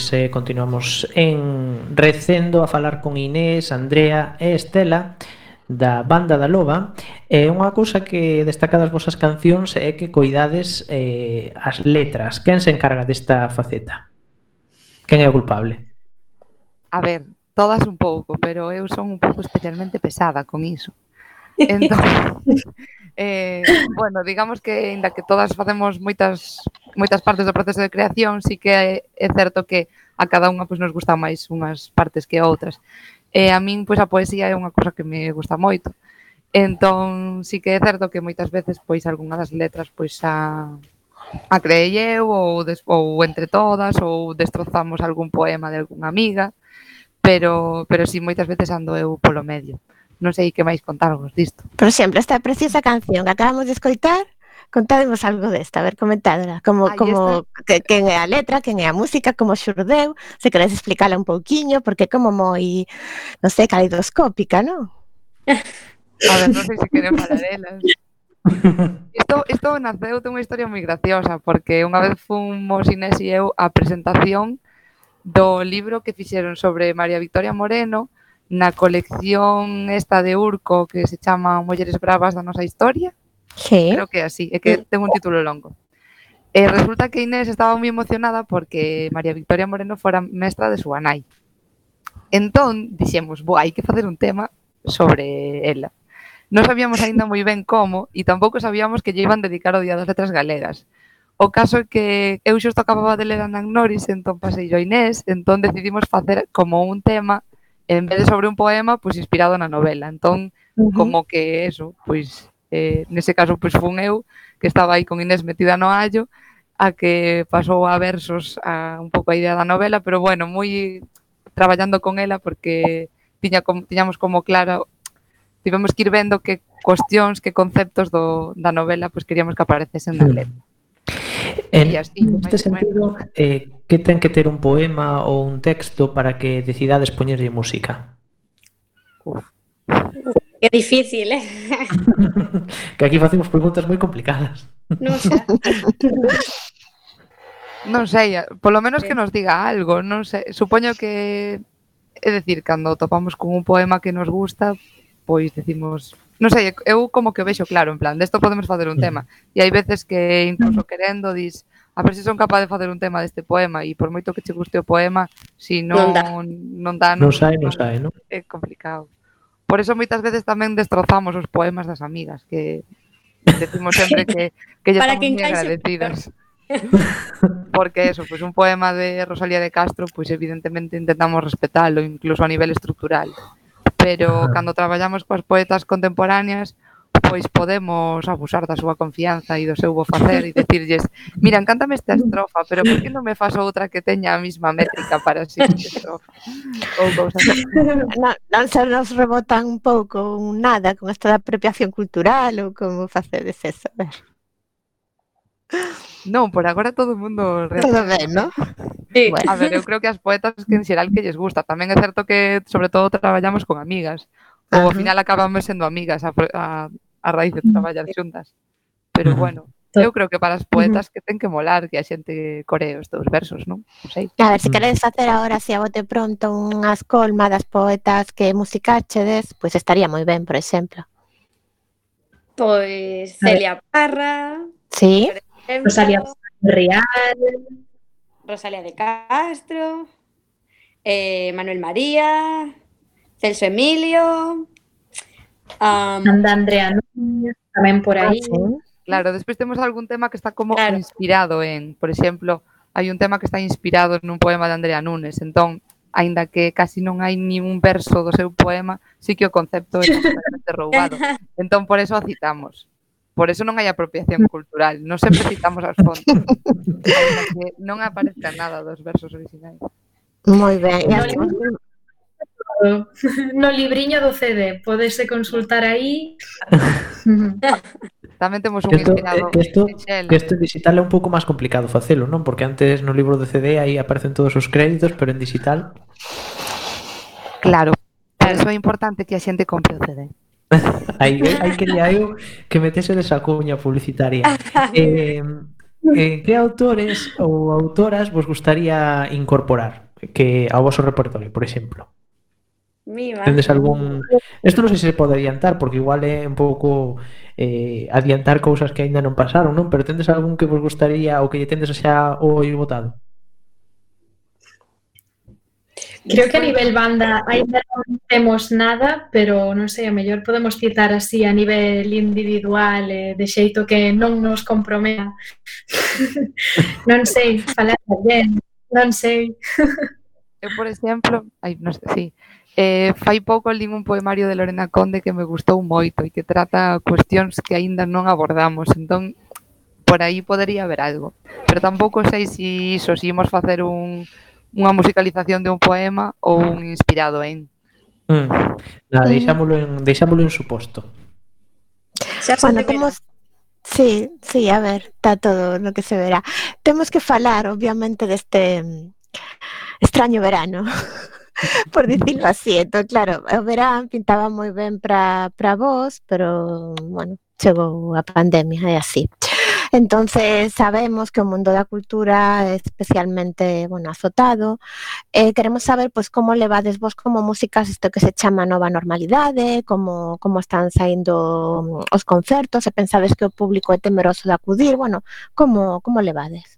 Speaker 3: Pois eh, continuamos en Recendo a falar con Inés, Andrea e Estela da Banda da Loba e eh, unha cousa que destaca das vosas cancións é que coidades eh, as letras. Quen se encarga desta faceta? Quen é o culpable?
Speaker 5: A ver, todas un pouco, pero eu son un pouco especialmente pesada con iso. Entón, Eh, bueno, digamos que, ainda que todas facemos moitas moitas partes do proceso de creación, sí que é certo que a cada unha pois, nos gusta máis unhas partes que outras. E a min, pois, a poesía é unha cosa que me gusta moito. Entón, sí que é certo que moitas veces, pois, algunha das letras, pois, a, a creei eu, ou, des, ou entre todas, ou destrozamos algún poema de algunha amiga, pero, pero sí, moitas veces ando eu polo medio non sei que máis contarvos disto.
Speaker 1: Por exemplo, esta preciosa canción que acabamos de escoitar, contádemos algo desta, a ver, comentadela, como,
Speaker 5: Aí
Speaker 1: como que, quen é a letra, quen é a música, como xurdeu, se queres explicala un pouquiño, porque é como moi, non sei, caleidoscópica, non?
Speaker 5: A ver, non sei se queren falar delas. Isto, isto naceu de unha historia moi graciosa, porque unha vez fomos Inés e eu a presentación do libro que fixeron sobre María Victoria Moreno, na colección esta de Urco que se chama Mulleres Bravas da nosa historia.
Speaker 1: Sí.
Speaker 5: Creo que así, é que ten un título longo. E resulta que Inés estaba moi emocionada porque María Victoria Moreno fora mestra de súa nai. Entón, dixemos, bo, hai que facer un tema sobre ela. Non sabíamos aínda moi ben como e tampouco sabíamos que lle iban dedicar o Día das Letras Galegas. O caso é que eu xusto acababa de ler a Nan Noris, entón pasei yo Inés, entón decidimos facer como un tema en vez de sobre un poema, pois inspirado na novela. Entón, uh -huh. como que eso, pois eh, nese caso pois fun eu que estaba aí con Inés metida no allo a que pasou a versos a un pouco a idea da novela, pero bueno, moi traballando con ela porque tiña como, tiñamos como claro tivemos que ir vendo que cuestións, que conceptos do, da novela pois queríamos que aparecesen na letra.
Speaker 2: En,
Speaker 5: así, neste
Speaker 2: sentido, bueno. eh, que ten que ter un poema ou un texto para que decidades poñerlle música? Uf.
Speaker 6: É difícil, eh?
Speaker 2: que aquí facemos preguntas moi complicadas.
Speaker 6: Non sei.
Speaker 5: non sei, polo menos que eh. nos diga algo, non sei. Supoño que é dicir, cando topamos con un poema que nos gusta, pois decimos non sei, eu como que o vexo claro, en plan, desto podemos facer un
Speaker 2: mm.
Speaker 5: tema. E hai veces que incluso querendo dis, a ver se son capaz de facer un tema deste poema e por moito que che guste o poema, si non
Speaker 6: non dá,
Speaker 5: non,
Speaker 2: non sai, non sai, non?
Speaker 5: É complicado. Por eso moitas veces tamén destrozamos os poemas das amigas, que decimos sempre que que lle estamos
Speaker 6: que
Speaker 5: moi agradecidas. Porque eso, pois pues un poema de Rosalía de Castro, pois pues evidentemente intentamos respetalo incluso a nivel estructural pero cando traballamos coas poetas contemporáneas, pois podemos abusar da súa confianza e do seu bo facer e decirlles, mira, encántame esta estrofa, pero por que non me fas outra que teña a mesma métrica para si estrofa? Ou cousas
Speaker 1: non, non se nos rebotan un pouco un nada con esta da apropiación cultural ou como facedes eso? A ver.
Speaker 5: Non, por agora todo o mundo...
Speaker 1: Todo ben, non?
Speaker 6: Sí,
Speaker 1: bueno.
Speaker 5: a ver, eu creo que as poetas que en xeral que lles gusta. Tamén é certo que, sobre todo, traballamos con amigas. Ou ao final acabamos sendo amigas a, a, a raíz de traballar xuntas. Pero bueno, eu creo que para as poetas que ten que molar que a xente coree os teus versos, non? non sei.
Speaker 1: A ver, se queredes facer agora, se a bote pronto, unhas colma das poetas que musicachedes, pois pues estaría moi ben, por exemplo.
Speaker 6: Pois Celia Parra.
Speaker 1: Sí.
Speaker 4: Rosalía Real.
Speaker 6: Rosalía de Castro, eh, Manuel María, Celso Emilio. Um,
Speaker 4: Anda Andrea Núñez, tamén por aí.
Speaker 1: Ah,
Speaker 5: claro, despois temos algún tema que está como
Speaker 6: claro.
Speaker 5: inspirado en, por exemplo, hai un tema que está inspirado nun poema de Andrea Núñez, entón, aínda que casi non hai ni un verso do seu poema, sí que o concepto é completamente roubado. Entón, por eso o citamos. Por eso non hai apropiación mm. cultural, non sempre citamos as fontes. que non aparece nada dos versos originais.
Speaker 1: Moi ben.
Speaker 4: No, no libriño do CD, podese consultar aí.
Speaker 5: Tamén temos un
Speaker 2: que esto,
Speaker 5: inspirado.
Speaker 2: Que isto, que isto digital é un pouco máis complicado facelo, non? Porque antes no libro do CD aí aparecen todos os créditos, pero en digital...
Speaker 5: Claro, por é importante que a xente compre o CD.
Speaker 2: hai, hai que hai que metese esa cuña publicitaria. eh, eh, que autores ou autoras vos gustaría incorporar que ao vosso repertorio, por exemplo?
Speaker 6: Mima.
Speaker 2: Tendes algún... Isto non sei se se pode adiantar, porque igual é un pouco eh, adiantar cousas que aínda non pasaron, non? Pero tendes algún que vos gustaría ou que lle tendes xa o votado?
Speaker 4: Creo que a nivel banda ainda non temos nada, pero non sei, a mellor podemos citar así a nivel individual, eh, de xeito que non nos comprometa. non sei, falar ben, non sei.
Speaker 5: Eu, por exemplo, ai, non sei, sí, eh, fai pouco lín un poemario de Lorena Conde que me gustou moito e que trata cuestións que aínda non abordamos, entón por aí podería haber algo. Pero tampouco sei se iso, se imos facer un unha musicalización de un poema ou un inspirado en.
Speaker 2: Mm. Nada, deixámolo en, deixámolo en suposto.
Speaker 6: Xa
Speaker 1: bueno, temos Sí, sí, a ver, está todo lo que se verá. Temos que falar, obviamente, deste mm, extraño verano, por dicirlo así. Entón, claro, o verán pintaba moi ben para vos, pero, bueno, chegou a pandemia e así. Entonces sabemos que o mundo da cultura é especialmente bueno, azotado. Eh, queremos saber pues, como levades vos como músicas isto que se chama nova normalidade, como, como están saindo mm, os concertos, se pensades que o público é temeroso de acudir, bueno, como, como levades?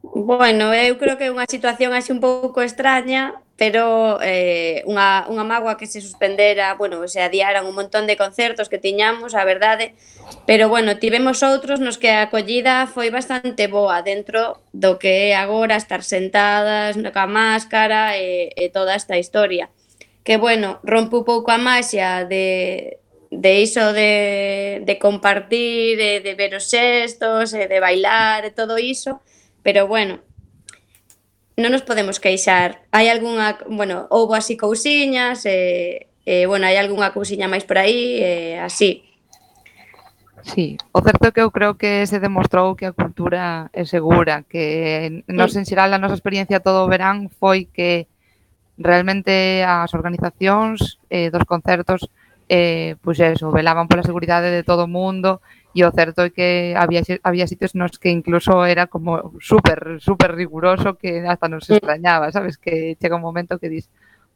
Speaker 6: Bueno, eu creo que é unha situación así un pouco extraña, pero eh, unha, unha magua que se suspendera, bueno, se adiaran un montón de concertos que tiñamos, a verdade, pero bueno, tivemos outros nos que a acollida foi bastante boa dentro do que é agora estar sentadas, ca máscara e, e toda esta historia. Que bueno, rompe un pouco a máxia de, de iso de, de compartir, de, de ver os xestos, de bailar e todo iso, pero bueno, non nos podemos queixar. Hai algunha, bueno, houbo así cousiñas, e, eh, eh, bueno, hai algunha cousiña máis por aí, eh, así.
Speaker 5: Sí, o certo é que eu creo que se demostrou que a cultura é segura, que nos en xeral a nosa experiencia todo o verán foi que realmente as organizacións eh, dos concertos eh, pois eso, velaban pola seguridade de todo o mundo e o certo é que había, había sitios nos que incluso era como super, super riguroso que hasta nos mm. extrañaba, sabes? Que chega un momento que dis,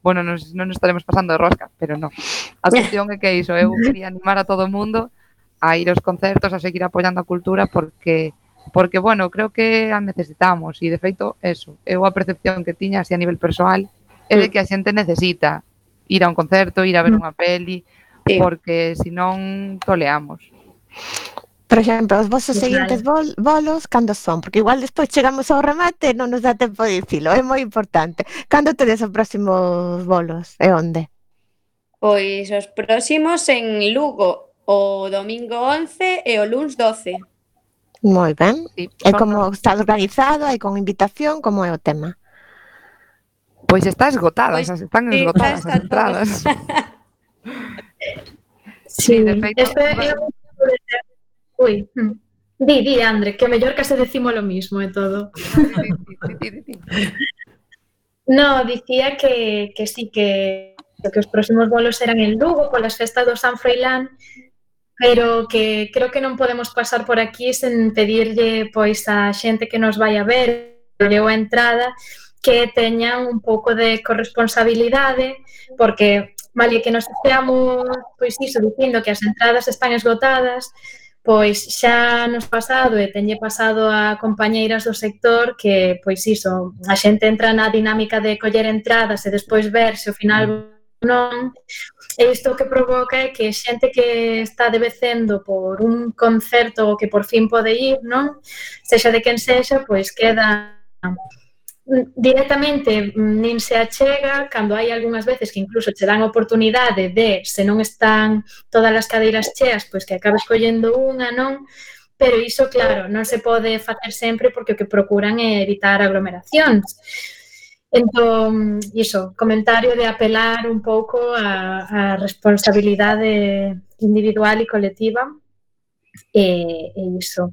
Speaker 5: bueno, nos, non nos estaremos pasando de rosca, pero non. A cuestión é que iso, eu ¿eh? quería animar a todo o mundo a ir aos concertos, a seguir apoiando a cultura porque porque bueno, creo que a necesitamos e de feito eso, eu a percepción que tiña así a nivel persoal é de mm. que a xente necesita ir a un concerto, ir a ver mm. unha peli,
Speaker 6: sí.
Speaker 5: porque senón toleamos.
Speaker 1: Por exemplo, os vosos seguintes bol, bolos, cando son? Porque igual despois chegamos ao remate e non nos dá tempo de dicilo, é moi importante. Cando tedes os próximos bolos e onde?
Speaker 6: Pois os próximos en Lugo, o domingo 11 e o luns 12.
Speaker 1: Moi ben.
Speaker 5: Sí,
Speaker 1: e como está organizado, hai con invitación, como é o tema?
Speaker 5: Pois está esgotada,
Speaker 6: pois,
Speaker 5: están
Speaker 6: sí,
Speaker 5: esgotadas as entradas.
Speaker 4: sí, sí,
Speaker 5: de feito.
Speaker 4: Este é un Ui, hmm. di, di, Andre, que mellor que se decimos lo mismo e todo. no, dicía que, que sí, que, que os próximos bolos eran en Lugo polas festas do San Froilán, pero que creo que non podemos pasar por aquí sen pedirlle pois a xente que nos vai a ver leo a entrada que teñan un pouco de corresponsabilidade porque malia que nos esteamos pois iso dicindo que as entradas están esgotadas pois xa nos pasado e teñe pasado a compañeiras do sector que, pois iso, a xente entra na dinámica de coller entradas e despois ver se ao final mm. non. E isto que provoca é que xente que está debecendo por un concerto que por fin pode ir, non? Sexa de quen sexa, pois queda directamente mm, nin se achega cando hai algunhas veces que incluso che dan oportunidade de se non están todas as cadeiras cheas pois que acabas collendo unha, non? Pero iso, claro, non se pode facer sempre porque o que procuran é evitar aglomeracións. Entón, iso, comentario de apelar un pouco a, a responsabilidade individual e colectiva e, e iso.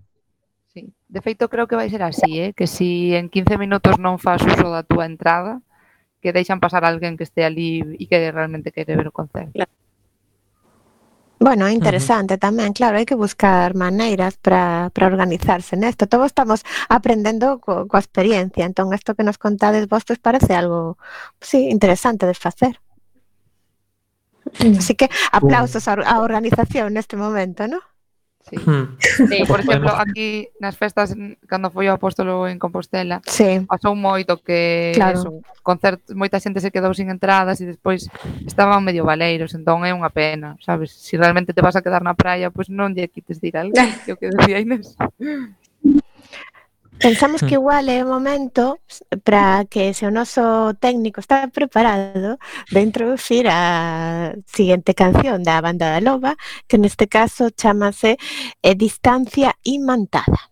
Speaker 5: De feito, creo que vai ser así, eh? que si en 15 minutos non faz uso da túa entrada, que deixan pasar alguén que este ali e que realmente quere ver o concerto. Claro.
Speaker 1: Bueno, é interesante uh -huh. tamén, claro, hai que buscar maneiras para organizarse nesto. Todos estamos aprendendo co, coa experiencia, entón isto que nos contades vos pues, parece algo sí, interesante de facer. Mm. Así que aplausos á organización neste momento, ¿no?
Speaker 5: Sí.
Speaker 2: Hmm.
Speaker 6: sí.
Speaker 5: Por exemplo, aquí nas festas cando foi o apóstolo en Compostela,
Speaker 1: sí.
Speaker 5: pasou moito que
Speaker 1: claro.
Speaker 5: eso, concertos, moita xente se quedou sin entradas e despois estaban medio baleiros, entón é unha pena, sabes? Se si realmente te vas a quedar na praia, pois pues non lle quites dir algo, que o que decía Inés.
Speaker 1: Pensamos que mm. igual é o momento para que se o noso técnico está preparado de introducir a seguinte canción da banda da Loba, que neste caso chamase eh, Distancia Imantada.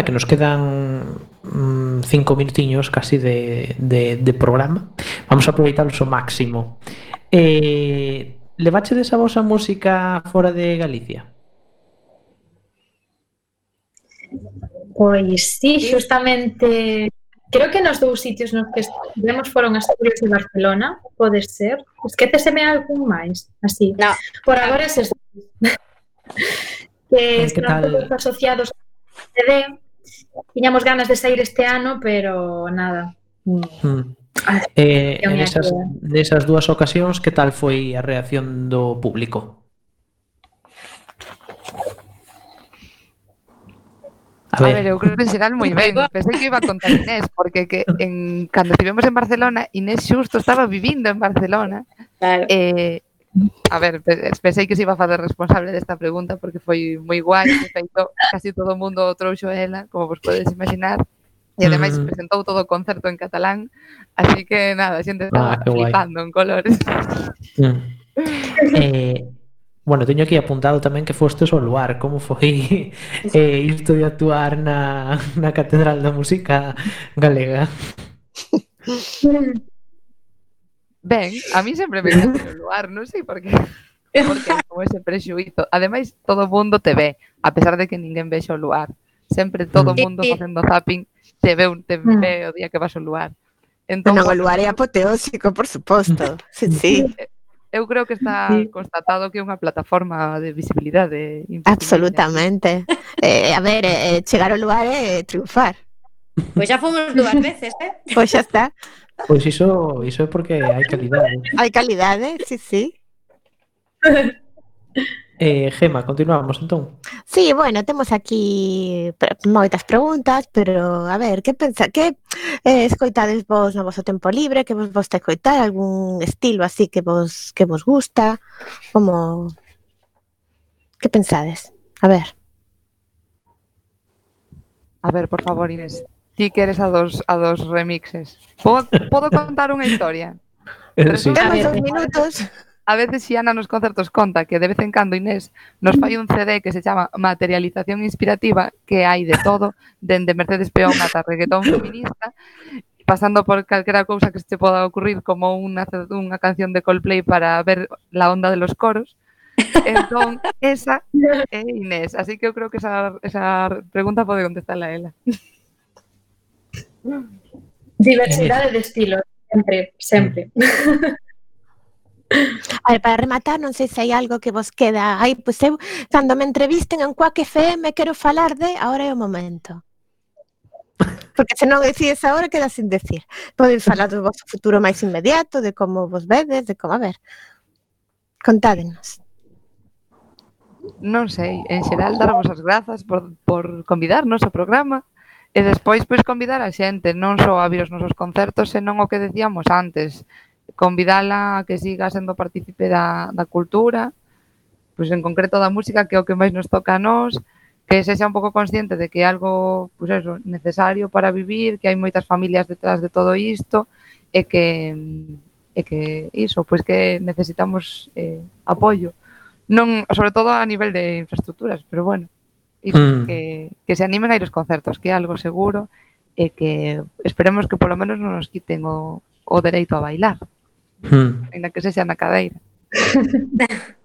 Speaker 2: nada, que nos quedan mmm, cinco minutiños casi de, de, de programa. Vamos a aproveitarlos ao máximo. Eh, levache desa vosa música fora de Galicia?
Speaker 4: Pois sí, justamente creo que nos dous sitios nos que estivemos foron Asturias e Barcelona, pode ser. Esquéceseme algún máis, así.
Speaker 6: No.
Speaker 4: Por agora es esto. que están todos asociados a CD, tiñamos ganas de sair este ano, pero nada. Mm.
Speaker 2: Eh, nesas, nesas dúas ocasións, que tal foi a reacción do público?
Speaker 5: A ver. a ver, eu creo que en xeral moi ben. Pensei que iba a contar Inés, porque que en, cando estivemos en Barcelona, Inés xusto estaba vivindo en Barcelona.
Speaker 6: Claro.
Speaker 5: Eh, A ver, pensei que se iba a fazer responsable desta pregunta porque foi moi guai, de feito, casi todo o mundo trouxo ela, como vos podedes imaginar, e ademais
Speaker 2: mm.
Speaker 5: presentou todo o concerto en catalán, así que nada, a xente estaba
Speaker 2: ah, flipando guai.
Speaker 5: en colores.
Speaker 2: Mm. eh, bueno, teño aquí apuntado tamén que fostes ao luar, como foi eh, isto de actuar na, na Catedral da Música Galega?
Speaker 5: Ben, a mí sempre me en o lugar, non sei por qué. Porque como ese prexuizo. Ademais, todo o mundo te ve, a pesar de que ninguén vexe o lugar. Sempre todo o mundo facendo zapping te ve, un, te
Speaker 4: mm.
Speaker 5: ve o día que vas ao lugar. Entón,
Speaker 1: bueno, o lugar é apoteósico, por suposto. Sí, sí.
Speaker 5: Eh, eu creo que está constatado que é unha plataforma de visibilidade.
Speaker 1: Absolutamente. eh, a ver, eh, eh, chegar ao lugar é triunfar.
Speaker 6: Pois xa fomos dúas veces, eh?
Speaker 1: Pois xa está.
Speaker 2: Pois iso, iso é porque hai calidade. ¿eh?
Speaker 1: Hai calidade, ¿eh? sí, sí.
Speaker 2: Eh, Gema, continuamos entón.
Speaker 1: Sí, bueno, temos aquí moitas preguntas, pero a ver, que pensa, que eh, escoitades vos no voso tempo libre, que vos vos te escoitar algún estilo así que vos que vos gusta, como que pensades? A ver.
Speaker 5: A ver, por favor, Inés ti que eres a dos, a dos remixes. Podo, podo contar unha historia?
Speaker 2: Eh, sí.
Speaker 1: Temos dos minutos.
Speaker 5: A veces Xiana nos concertos conta que de vez en cando Inés nos fai un CD que se chama Materialización Inspirativa, que hai de todo, dende Mercedes Peón ata reggaetón feminista, pasando por calquera cousa que se poda ocurrir como unha, unha canción de Coldplay para ver la onda de los coros. Entón, esa é Inés. Así que eu creo que esa, esa pregunta pode contestarla ela.
Speaker 4: Diversidade de estilos, sempre, sempre.
Speaker 1: A ver, para rematar, non sei se hai algo que vos queda. Aí, pois eu, cando me entrevisten en Quack FM, quero falar de ahora é o momento. Porque se non decides agora, queda sin decir. Podes falar do vosso futuro máis inmediato, de como vos vedes, de como, a ver. Contádenos.
Speaker 5: Non sei, en xeral darvos as grazas por, por convidarnos ao programa. E despois, pois, convidar a xente, non só a vir os nosos concertos, senón o que decíamos antes, convidala a que siga sendo partícipe da, da cultura, pois en concreto da música, que é o que máis nos toca a nós, que se sea un pouco consciente de que é algo pois eso, necesario para vivir, que hai moitas familias detrás de todo isto, e que, e que iso, pois que necesitamos eh, apoio. Non, sobre todo a nivel de infraestructuras, pero bueno e
Speaker 2: mm.
Speaker 5: que, que se animen a ir aos concertos, que é algo seguro e que esperemos que polo menos non nos quiten o, o dereito a bailar.
Speaker 2: Mm.
Speaker 5: Ainda que se xa na cadeira.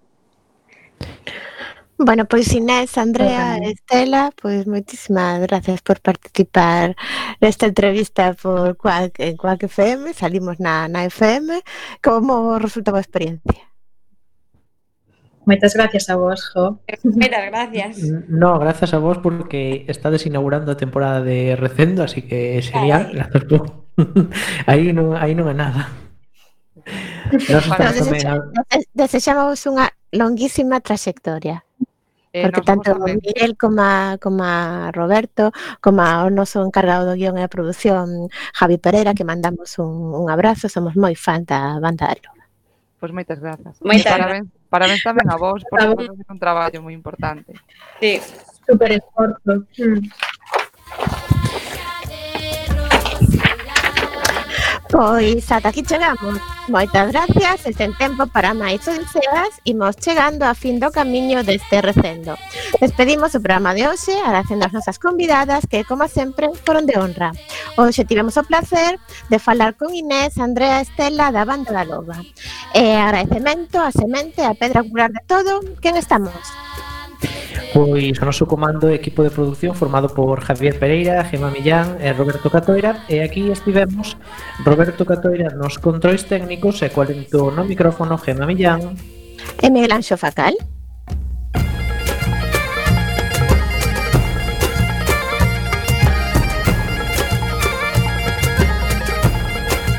Speaker 1: Bueno, pois Inés, Andrea, Estela, pois moitísimas gracias por participar nesta entrevista por Quack, en Quack FM, salimos na, na FM, como resultou a experiencia?
Speaker 4: Moitas gracias a vos, Jo.
Speaker 6: Moitas gracias.
Speaker 2: Mm, no, gracias a vos porque estades inaugurando a temporada de Recendo, así que sería... aí non, aí non é nada. Nos
Speaker 1: desexamos unha longuísima trayectoria.
Speaker 5: Eh,
Speaker 1: porque tanto Miguel como a, como a Roberto, como o noso encargado do guión e a produción Javi Pereira, que mandamos un, un abrazo, somos moi fan da banda de Loba.
Speaker 5: Pois pues moitas grazas.
Speaker 6: Moitas
Speaker 5: parabéns, Parabéns tamén a vos, porque vos un traballo moi importante.
Speaker 6: Sí,
Speaker 4: super esforzo. Mm.
Speaker 1: Pois ata aquí chegamos. Moitas gracias e sen tempo para máis odiseas imos chegando a fin do camiño deste recendo. Despedimos o programa de hoxe agradecendo as nosas convidadas que, como sempre, foron de honra. Hoxe tivemos o placer de falar con Inés Andrea Estela da Banda da Loba. Eh, e agradecemento a Semente a Pedra Curar de Todo, quen estamos?
Speaker 2: Pois o noso comando e equipo de produción formado por Javier Pereira, Gemma Millán e Roberto Catoira e aquí estivemos Roberto Catoira nos controis técnicos e coalento no micrófono Gemma Millán
Speaker 1: e Miguel Anxo Facal.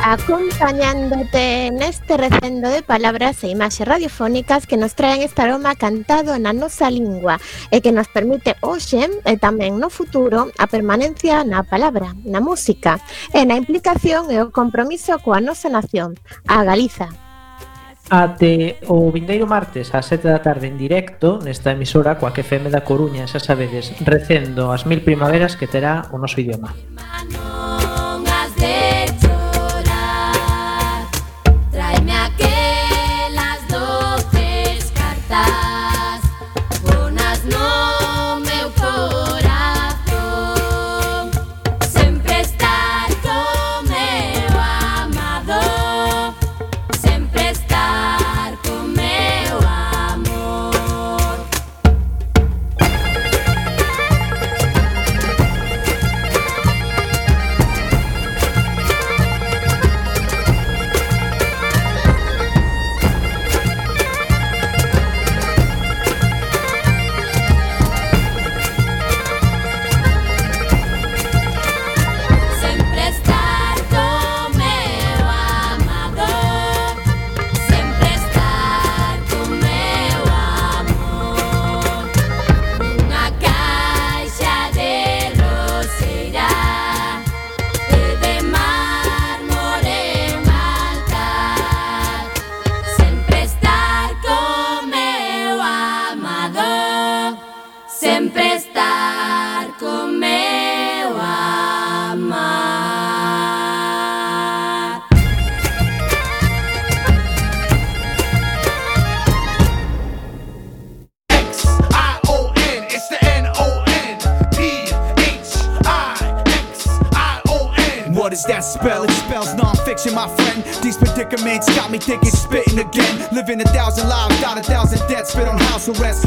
Speaker 1: acompañándote neste recendo de palabras e imaxes radiofónicas que nos traen este aroma cantado na nosa lingua e que nos permite hoxe e tamén no futuro a permanencia na palabra, na música e na implicación e o compromiso coa nosa nación, a Galiza.
Speaker 2: Ate o vindeiro martes ás 7 da tarde en directo nesta emisora coa que FM da Coruña, xa sabedes, recendo as mil primaveras que terá o noso idioma.
Speaker 7: Manu. Arrest.